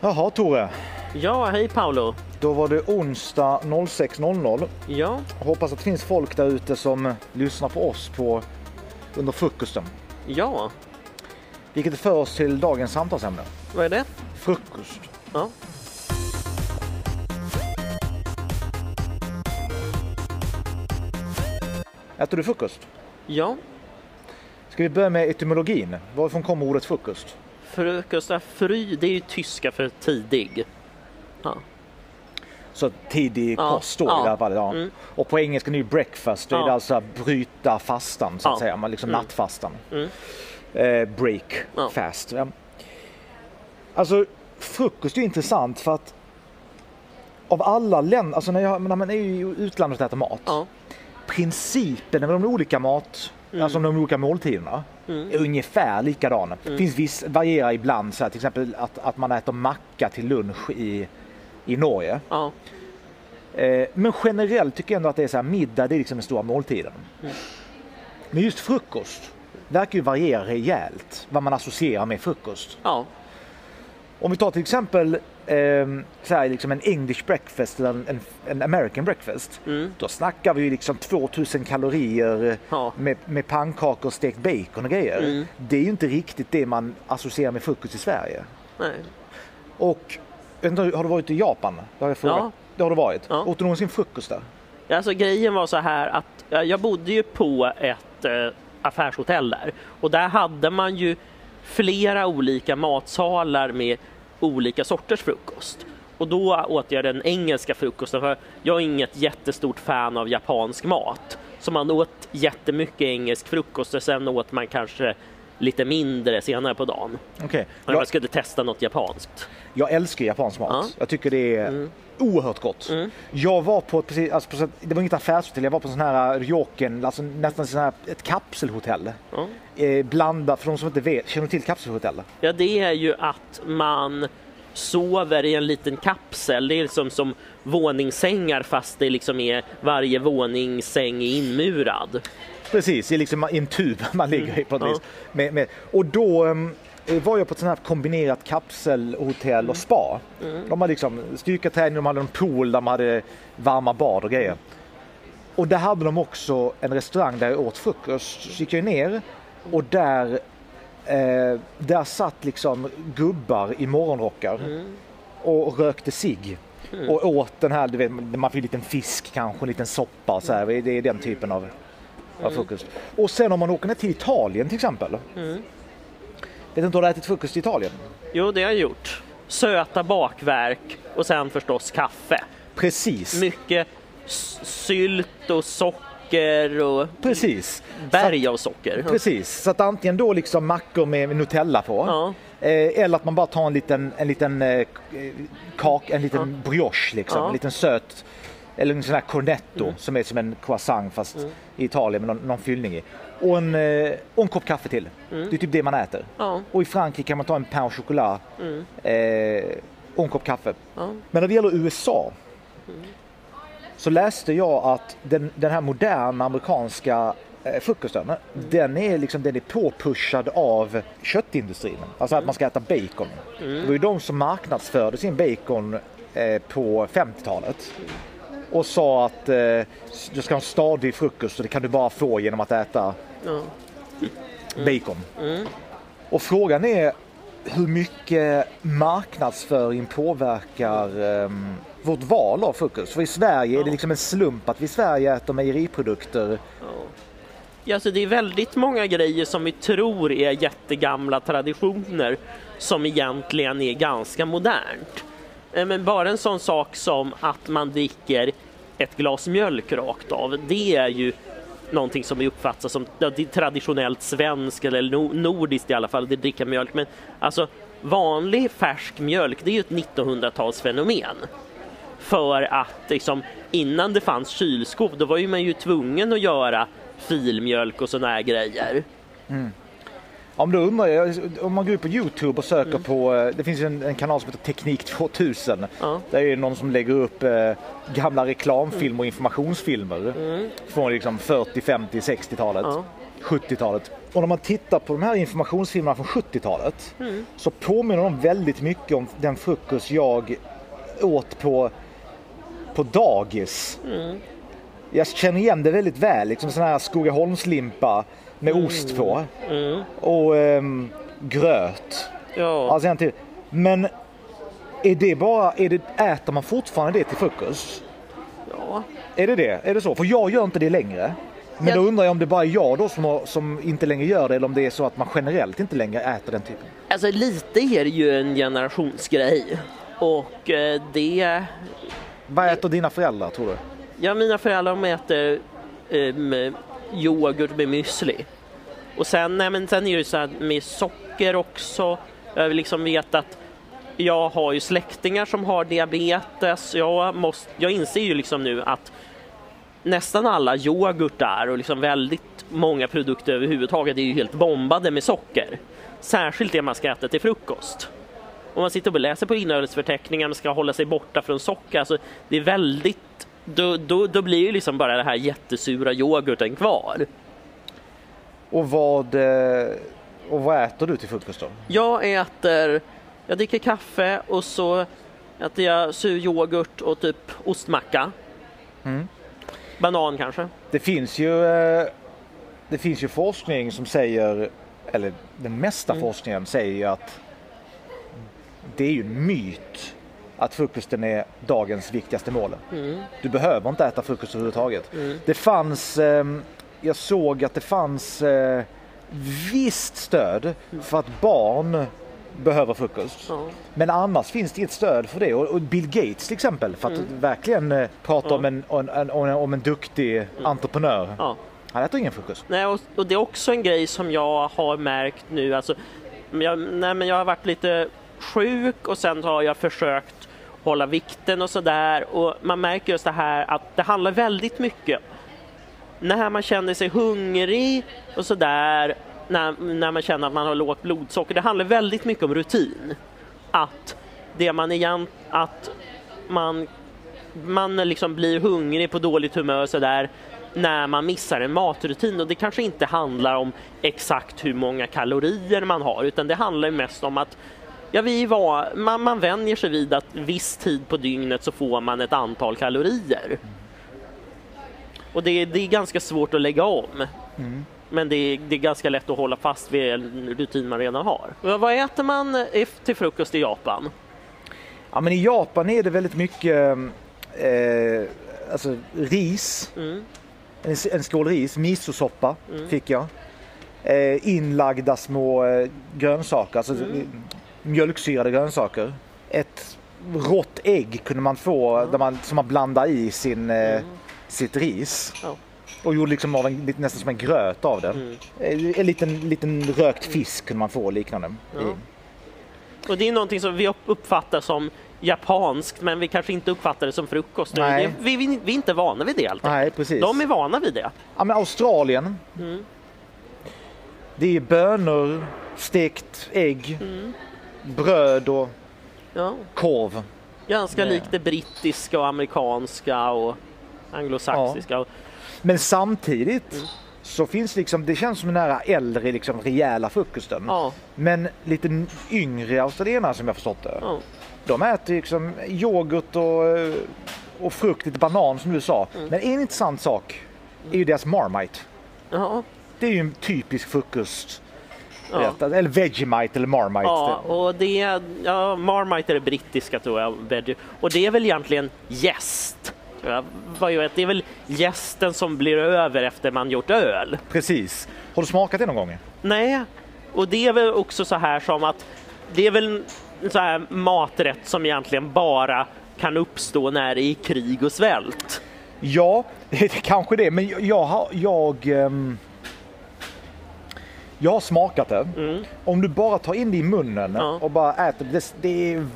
Jaha Tore, Ja, hej Paolo. då var det onsdag 06.00. Ja, Hoppas att det finns folk där ute som lyssnar på oss på under frukosten. ja, Vilket för oss till dagens samtalsämne. vad är det? Frukost. Ja. Äter du frukost? Ja, Ska vi börja med etymologin? Varifrån kommer ordet frukost? Frukost, fry, det är ju tyska för tidig. Ja, Så tidig Ja, kost då i ja. det här fallet. Ja. Mm. Och på engelska nu breakfast, då är det alltså bryta fastan så att säga. Man liksom Mm. nattfastan. Mm. Eh, break fast. Alltså frukost är ju intressant för att av alla länder, alltså när, jag, när man är i utlandet och äter mat. Principen med de olika mat, Mm. alltså de olika måltiderna mm. är ungefär likadana. Mm. Finns viss, varierar ibland, så här, till exempel att, att man äter macka till lunch i, i Norge. ja, Eh, men generellt tycker jag ändå att det är så här, middag det är liksom den stora måltiden. Mm. Men just frukost verkar ju variera rejält vad man associerar med frukost. ja, Om vi tar till exempel eh, så här, liksom en English breakfast eller en, en, American breakfast. mm. Då snackar vi ju liksom 2000 kalorier ja, med, med pannkakor, stekt bacon och grejer. Mm. Det är ju inte riktigt det man associerar med frukost i Sverige. nej, Och har du varit i Japan? Det har jag frågat. Ja. Det har du varit. Ja. Åt du någonsin frukost där? Alltså grejen var så här att ja, jag bodde ju på ett eh, affärshotell där och där hade man ju flera olika matsalar med olika sorters frukost. Och då åt jag den engelska frukosten för jag är inget jättestort fan av japansk mat. Så man åt jättemycket engelsk frukost och sen åt man kanske lite mindre senare på dagen. Okej. När Jag, man skulle testa något japanskt. jag älskar japansk mat. Ja. Jag tycker det är Mm. oerhört gott. Mm. Jag var på, precis, alltså det var inget affärshotell, jag var på en sån här Ryoken, alltså nästan sån här, ett kapselhotell. Ja. Eh, blandat, för de som inte vet, känner du till kapselhotell? Ja, det är ju att man sover i en liten kapsel. Det är liksom som våningssängar fast det liksom är varje våningssäng är inmurad. Precis, det är liksom en tub man ligger i på något Ja. vis. Med, med, och då um, var jag på ett sånt här kombinerat kapselhotell och spa. Mm. De hade liksom styrketräning, de hade en pool där man hade varma bad och grejer. Och där hade de också en restaurang där jag åt frukost. Så gick jag ner och där, eh, där satt liksom gubbar i morgonrockar Mm. och rökte. Mm. Och åt den här, du vet, man får en liten fisk kanske, en liten soppa så här. Det är den typen av, av frukost. Och sen om man åker ner till Italien till exempel. Mm. Vet inte om du har ätit frukost i Italien? Jo, det har jag gjort. Söta bakverk och sen förstås kaffe. Precis, Mycket sylt och socker och precis. berg av socker. Precis, så att antingen då liksom mackor med Nutella på. Ja, Eh, eller att man bara tar en liten, en liten eh, kak, en liten brioche liksom, Ja. en liten söt eller en sån här cornetto Mm. som är som en croissant fast Mm. i Italien med någon, någon fyllning i. Och en, eh, och en kopp kaffe till. Mm. Det är typ det man äter. ja, Och i Frankrike kan man ta en pain au chocolat mm, eh, och en kopp kaffe. ja. Men när det gäller USA Mm. så läste jag att den, den här moderna amerikanska eh, frukosten, Mm. den är liksom den är påpushad av köttindustrin. Alltså att man ska äta bacon. Det var ju de som marknadsförde sin bacon eh, på 50-talet. Och sa att eh, du ska ha en stadig frukost och det kan du bara få genom att äta ja. bacon. Mm. Och frågan är hur mycket marknadsföring påverkar ehm, vårt val av frukost? För i Sverige är det Ja. liksom en slump att vi i Sverige äter mejeriprodukter. Ja. Ja, alltså det är väldigt många grejer som vi tror är jättegamla traditioner som egentligen är ganska modernt. Eh, men bara en sån sak som att man dricker ett glas mjölk rakt av, det är ju någonting som vi uppfattar som traditionellt svenskt eller nordiskt i alla fall, det dricka mjölk. Men alltså vanlig färsk mjölk, det är ju ett 1900-talsfenomen. För att liksom, innan det fanns kylskåp då var ju man ju tvungen att göra filmjölk och såna här grejer. Mm. Om, då undrar jag, om man går ut på Youtube och söker Mm. på, eh, det finns en, en kanal som heter Teknik 2000. Ja. Där är det någon som lägger upp eh, gamla reklamfilmer och informationsfilmer Mm. från liksom 40, 50, 60-talet. Ja. 70-talet. Och när man tittar på de här informationsfilmerna från 70-talet så påminner de väldigt mycket om den frukost jag åt på, på dagis. Jag känner igen det väldigt väl, liksom sån här Skogaholmslimpa med ost på och ehm, gröt. Ja. Alltså, egentligen- men är det bara, är det, äter man fortfarande det till frukost? ja. Är det det? Är det så? För jag gör inte det längre. Men Jag- då undrar jag om det bara är jag då som, har, som inte längre gör det eller om det är så att man generellt inte längre äter den typen. Alltså lite är det ju en generationsgrej. Och eh, det... Vad äter dina föräldrar tror du? Ja, mina föräldrar de äter um, yoghurt med müsli. Och sen, nej, men sen är det ju så här med socker också. Jag liksom vet att jag har ju släktingar som har diabetes. Jag, måste, jag inser ju liksom nu att nästan alla yoghurtar och liksom väldigt många produkter överhuvudtaget är ju helt bombade med socker. Särskilt det man ska äta till frukost. Om man sitter och läser på innehållsförteckningen och ska hålla sig borta från socker, alltså det är väldigt, då, då, då blir ju liksom bara det här jättesura yoghurten kvar. Och vad, eh, och vad äter du till frukost då? Jag äter, jag dricker kaffe och så äter jag sur yoghurt och typ ostmacka. Banan kanske. Det finns ju, eh, det finns ju forskning som säger, eller den mesta forskningen säger ju att det är ju en myt att frukosten är dagens viktigaste mål. Du behöver inte äta frukost överhuvudtaget. Det fanns, eh, jag såg att det fanns eh, visst stöd för att barn behöver frukost. Ja. Men annars finns det inget stöd för det. Och Bill Gates till exempel, för att verkligen eh, prata om, en, om, en, om en- duktig entreprenör. Ja. Han äter ingen frukost. Nej, och, och det är också en grej som jag har märkt nu. Alltså, jag, nej, men jag har varit lite sjuk och sen har jag försökt hålla vikten och sådär. Och man märker just det här att det handlar väldigt mycket när man känner sig hungrig och sådär. När, när man känner att man har lågt blodsocker. Det handlar väldigt mycket om rutin. Att det man igen, att man man liksom blir hungrig på dåligt humör så där när man missar en matrutin och det kanske inte handlar om exakt hur många kalorier man har utan det handlar mest om att ja, vi var, man, man vänjer sig vid att viss tid på dygnet så får man ett antal kalorier. Och det, det är ganska svårt att lägga om. Men det är, det är ganska lätt att hålla fast vid en rutin man redan har. Vad äter man eh, till frukost i Japan? Ja, men I Japan är det väldigt mycket eh, alltså, ris. Mm. En, en skål ris, misosoppa fick jag. Eh, inlagda små eh, grönsaker, alltså Mm. Mjölksyrade grönsaker. Ett rått ägg kunde man få där man, som man blandade i sin, eh, sitt ris. Ja. Och gjorde liksom av en, nästan som en gröt av det. Mm. Eh, En liten, liten rökt fisk kunde man få liknande. Ja. Och det är någonting som vi upp- uppfattar som japanskt men vi kanske inte uppfattar det som frukost. Det, vi, vi, vi är inte vana vid det helt. Nej, precis. De är vana vid det. Ja, men Australien. Mm. Det är bönor, stekt ägg, Mm. Bröd och Ja. korv. Ganska likt det brittiska och amerikanska och anglosaxiska. Men samtidigt Mm. så finns liksom, det känns som den här äldre liksom rejäla frukosten. Ja. Men, lite yngre australienare som jag förstått det. ja. De äter liksom yoghurt och, eh, och frukt, lite banan som du sa. Mm. Men en intressant sak är ju deras Marmite. Ja. Det är ju en typisk frukost. Ja. Eller Vegemite eller Marmite. Ja, och det, ja, Marmite är det brittiska tror jag. Och det är väl egentligen jäst. Det är väl jästen som blir över efter man gjort öl. Precis. Har du smakat det någon gång? Nej, och det är väl också så här som att det är väl en så här maträtt som egentligen bara kan uppstå när det är krig och svält. Ja, kanske det. Men jag, jag har... Jag, ehm, jag har smakat det. Mm. Om du bara tar in det i munnen Ja. och bara äter det. Det är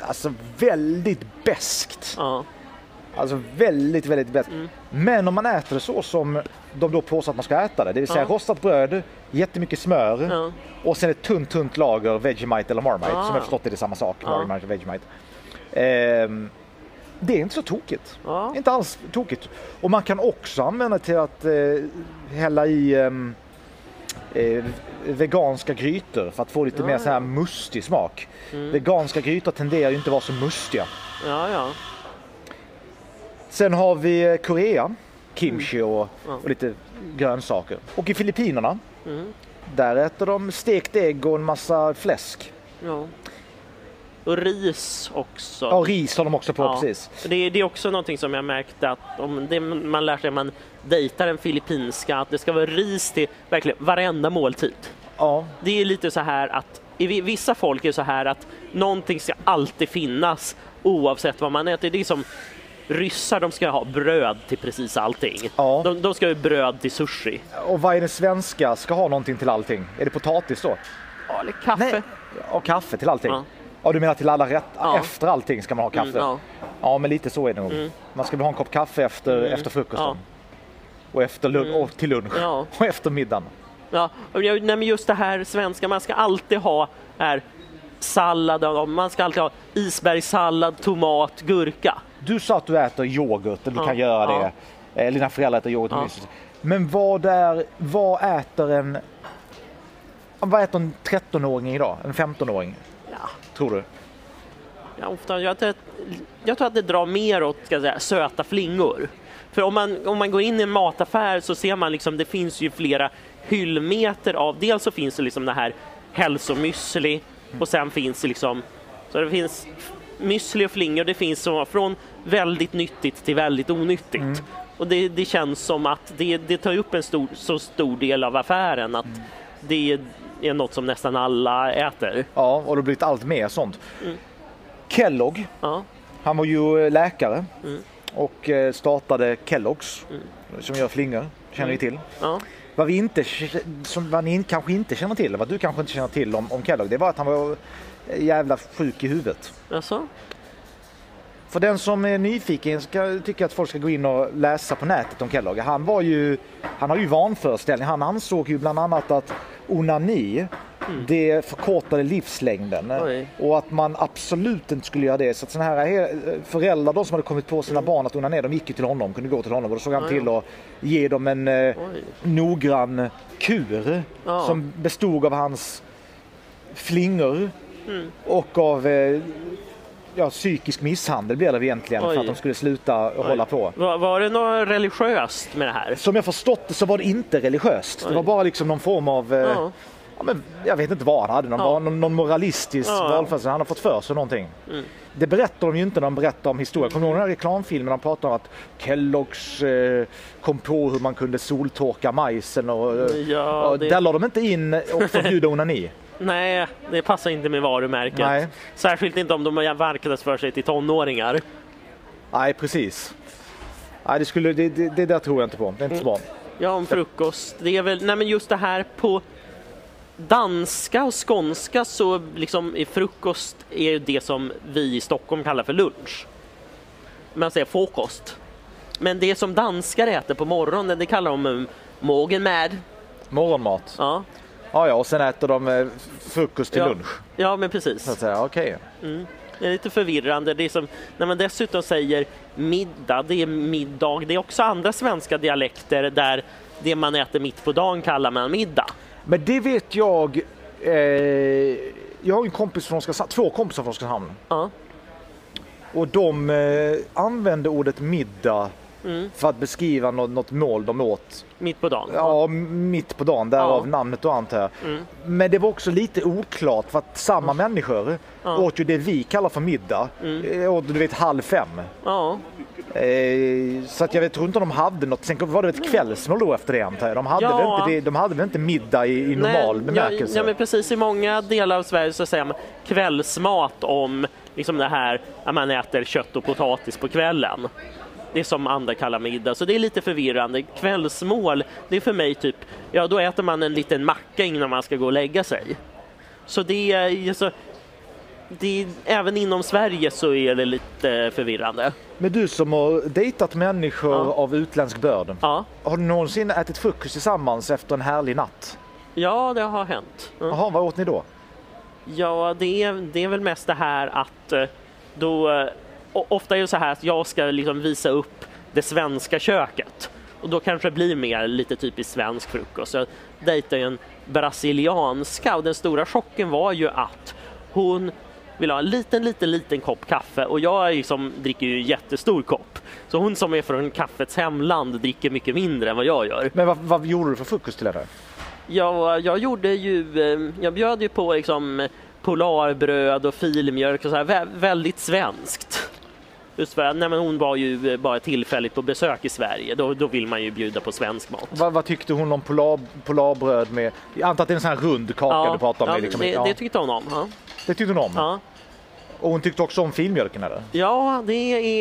alltså väldigt beskt. Ja, Alltså väldigt, väldigt beskt. Mm. Men om man äter det så som de då påstår att man ska äta det. Det vill säga Ja. rostat bröd, jättemycket smör ja, och sen ett tunt, tunt lager Vegemite eller Marmite. Ah. Som jag förstått är det samma sak. Marmite och Vegemite. Ehm, det är inte så tokigt. Inte alls tokigt. Och man kan också använda det till att eh, hälla i ehm, eh, veganska grytor för att få lite Ja, mer så här mustig smak. Mm. Veganska grytor tenderar ju inte att vara så mustiga. Ja, ja. Sen har vi eh, Korea, kimchi och, Mm. Ja. och lite grönsaker. Och i Filippinerna, Mm. där äter de stekt ägg och en massa fläsk. ja. Och ris också. Ja, ris har de också på, Ja. precis. Det, är, det är också någonting som jag märkte att om det man lär sig när man dejtar en filippinska, att det ska vara ris till verkligen varenda måltid. Ja, Det är lite så här att i vi- vissa folk är så här att någonting ska alltid finnas oavsett vad man äter. Det är som ryssar, de ska ha bröd till precis allting. Ja. De, de ska ha bröd till sushi. och vad är det svenska ska ha någonting till allting? Är det potatis då? Ja, eller kaffe. Och kaffe till allting? Ja. Ja. du menar till alla rätt? Ja. Efter allting ska man ha kaffe? Mm, ja. Ja, men lite så är det nog. Man ska väl ha en kopp kaffe efter, efter frukosten. Och, efter lun- och till lunch. Och efter middagen. Ja, nej, men just det här svenska, man ska alltid ha här sallad, man ska alltid ha isbergssallad, tomat, gurka. Du sa att du äter yoghurt, eller du kan göra det. Eller dina föräldrar äter yoghurt. Ja. Men vad, är, vad äter en... Vad äter en 13-åring idag? En 15-åring? Tror du? ja, ofta, jag, tror att, jag tror att det drar mer åt ska säga, söta flingor. För om man, om man går in i en mataffär så ser man liksom, det finns ju flera hyllmeter av, dels så finns det liksom det här hälsomüsli och sen finns det liksom, så det finns müsli och flingor, det finns så, från väldigt nyttigt till väldigt onyttigt. Och det, det känns som att det, det tar upp en stor, så stor del av affären att det är något som nästan alla äter. Ja, och det har blivit allt mer sånt. Mm. Kellogg, Ja, han var ju eh, läkare Mm. och eh, startade Kellogg's som gör flingor. Känner Mm. ni till? ja. Vad, vi inte, som vad ni kanske inte känner till, vad du kanske inte känner till om, om Kellogg, det var att han var eh, jävla sjuk i huvudet. Alltså? För den som är nyfiken ska tycka att folk ska gå in och läsa på nätet om Kellogg. Han var ju, han har ju vanföreställning. Han ansåg ju bland annat att onani, det förkortade livslängden Oj. och att man absolut inte skulle göra det. Så att såna här he- föräldrar då som hade kommit på sina barn att onanera, de gick ju till honom, kunde gå till honom och då såg han ja. till att ge dem en eh, Oj. noggrann kur Ja. som bestod av hans flingor Mm. och av eh, ja, psykisk misshandel blev det egentligen Oj. för att de skulle sluta hålla på. Var, var det något religiöst med det här? Som jag förstått det så var det inte religiöst. Det Oj. var bara liksom någon form av, eh, Ja. ja, men, jag vet inte vad han hade, någon, Ja. någon, någon moralistisk Ja. valförelse. Han har fått för sig någonting. Mm. Det berättar de ju inte när de berättar om historien. Kommer du ihåg den här reklamfilmen? De pratar om att Kellogg's eh, kom på hur man kunde soltorka majsen och, eh, Ja, och det- där la de inte in och förbjuda onani. Nej, det passar inte med varumärket. Nej. Särskilt inte om de har marknadsför sig till tonåringar. Nej, precis. Nej, det, skulle, det, det, det där tror jag inte på. Det är inte så bra. Ja, om frukost. Det är väl, nej men just det här på danska och skånska så liksom är frukost är det som vi i Stockholm kallar för lunch. Man säger fåkost. Men det som danskar äter på morgonen, det kallar de morgen med. Morgonmat. Ja, Ja, ja, och sen äter de eh, frukost till Ja. lunch. ja men Så precis. att säga, okej. Det är lite förvirrande. Det är som när man dessutom säger middag, det är middag. Det är också andra svenska dialekter där det man äter mitt på dagen kallar man middag. Men det vet jag. Eh, jag har en kompis från Oskarshamn, två kompisar från Oskarshamn. Ja. Och de eh, använde ordet middag Mm. för att beskriva något, något mål de åt. Mitt på dagen. Ja, mitt på dagen, därav Ja. namnet och antar jag. Mm. Men det var också lite oklart för att samma människor Ja. åt ju det vi kallar för middag. Mm. Eh, Åt du vet halv fem. Ja. Eh, så att jag vet, tror inte de hade något. Sen var det ett kvällsmål då efter det antar jag. De hade, Ja. väl, inte de hade väl inte middag i, i normal Nej, bemärkelse? Ja, ja, men precis. I många delar av Sverige så säger man kvällsmat om liksom det här att man äter kött och potatis på kvällen. Det som andra kallar middag, så det är lite förvirrande. Kvällsmål, det är för mig typ, ja då äter man en liten macka innan man ska gå och lägga sig. Så det är så, det är, även inom Sverige så är det lite förvirrande. Men du som har dejtat människor Ja. av utländsk börd. Ja, Har du någonsin ätit frukost tillsammans efter en härlig natt? ja det har hänt. Ja. Jaha, vad åt ni då? Ja, det är, det är väl mest det här att eh, då... Ofta är det så här att jag ska liksom visa upp det svenska köket. Och då kanske det blir mer lite typiskt svensk frukost. Jag dejtade en brasilianska och den stora chocken var ju att hon vill ha en liten, liten, liten kopp kaffe och jag liksom dricker ju en jättestor kopp. Så hon som är från kaffets hemland dricker mycket mindre än vad jag gör. Men vad, vad gjorde du för frukost till henne? Ja, jag gjorde ju, eh, jag bjöd ju på liksom polarbröd och filmjölk och så här, vä väldigt svenskt. Just för att nej, men hon var ju bara tillfälligt på besök i Sverige, då, då vill man ju bjuda på svensk mat. Vad, vad tyckte hon om polar, polarbröd med, jag antar att det är en sån här rund kaka Ja, du pratar om? ja, liksom, det, ja. det tyckte hon om. Ja. det tyckte hon om? Ja. Och hon tyckte också om filmjölken eller? Ja, det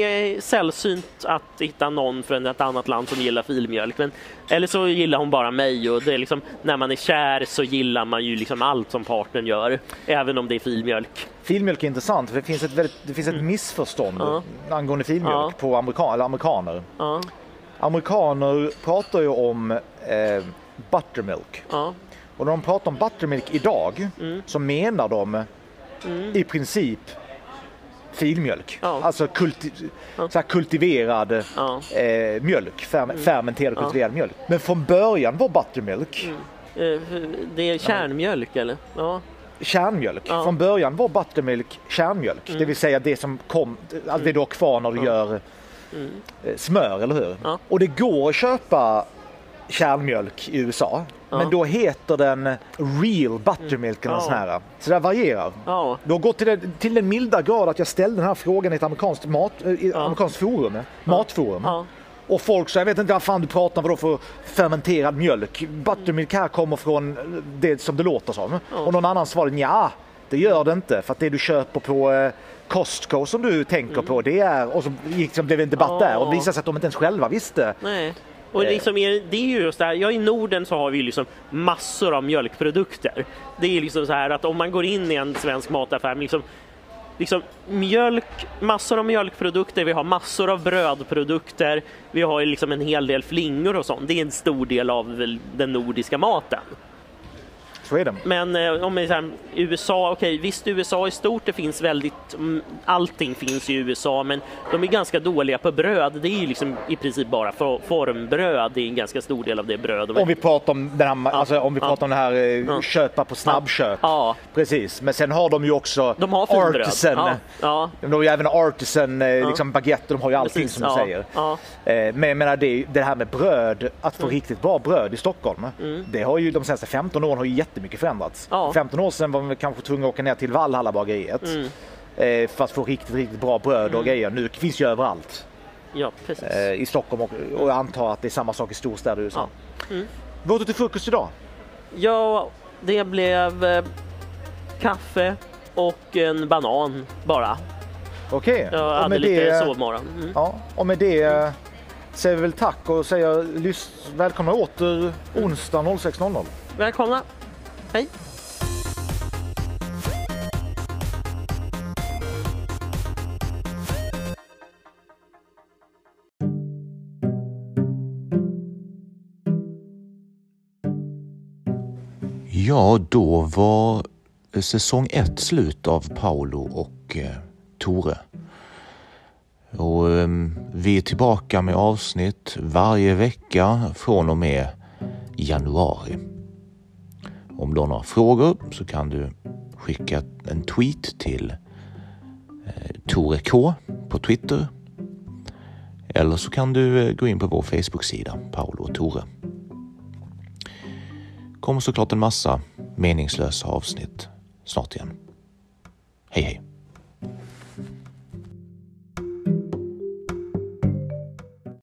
är sällsynt att hitta någon från ett annat land som gillar filmjölk. Men, eller så gillar hon bara mig och det är liksom, när man är kär så gillar man ju liksom allt som partnern gör, även om det är filmjölk. Filmjölk är intressant för det finns ett, väldigt, det finns ett missförstånd Mm. Angående filmjölk Ja. på amerikan, eller amerikaner. Ja, Amerikaner pratar ju om eh, buttermilk. ja, Och när de pratar om buttermilk idag Mm. så menar de i princip filmjölk. Ja. Alltså kulti så här kultiverad ja. eh, mjölk, ferm fermenterad Ja. kultiverad mjölk. Men från början var buttermilk Eh, Det är kärnmjölk eller? Ja, kärnmjölk. Ja. Från början var buttermilk kärnmjölk, det vill säga det som kom, alltså det du har kvar när du gör eh, smör, eller hur? Ja. Och det går att köpa kärnmjölk i USA, men då heter den real buttermilk eller Ja. här. Så det varierar. ja, Det har gått till, den- till den milda grad att jag ställde den här frågan i ett amerikanskt, mat, eh, i ett amerikanskt forum, matforum. ja. Och folk sa, jag vet inte vad fan du pratar om, vadå för fermenterad mjölk? Buttermilk här kommer från det som det låter som. Och någon annan svarade, ja det gör det inte. För att det du köper på eh, Costco som du tänker på, det är... Och så gick det, blev det en debatt Ja. där och det visade sig att de inte ens själva visste. Nej. Och liksom är, det är ju just det här, ja i Norden så har vi liksom massor av mjölkprodukter. Det är liksom så här att om man går in i en svensk mataffär, liksom, liksom mjölk, massor av mjölkprodukter, vi har massor av brödprodukter, vi har liksom en hel del flingor och sånt. Det är en stor del av den nordiska maten. Så är det. Men eh, om säger USA, okej visst USA är stort, det finns väldigt, mm, allting finns i USA men de är ganska dåliga på bröd. Det är ju liksom i princip bara for, formbröd, det är en ganska stor del av det bröd de Om vi pratar om den här, alltså, om vi Ja. pratar om det här eh, Ja. köpa på snabbköp. Ja, Precis, men sen har de ju också de har artisan. Ja, ja, De har ju även artisan, eh, liksom baguette, de har ju allting precis. som du ja, säger. Ja, Eh, Men jag menar det, det här med bröd, att få riktigt bra bröd i Stockholm. Det har ju de senaste 15 åren har ju jättemycket förändrats. Ja. 15 år sedan var man kanske tvungen att åka ner till Valhalla bageriet. eh, För att få riktigt, riktigt bra bröd och grejer. Nu finns ju överallt ja, precis. eh, i Stockholm och, och jag antar att det är samma sak i storstäder i USA. Vad åt du till frukost idag? Ja, det blev eh, kaffe och en banan bara. Okej. Jag Och hade lite det- sovmorgon. Mm. Ja, och med det eh, säger vi väl tack och säger välkomna åter onsdag 06.00. Välkomna! Hej! Ja, då var eh, säsong ett slut av Paolo och eh, Tore. Och eh, vi är tillbaka med avsnitt varje vecka från och med januari. Om du har några frågor så kan du skicka en tweet till eh, Tore K på Twitter. Eller så kan du eh, gå in på vår Facebook-sida, Paolo och Tore kommer såklart en massa meningslösa avsnitt snart igen. Hej hej!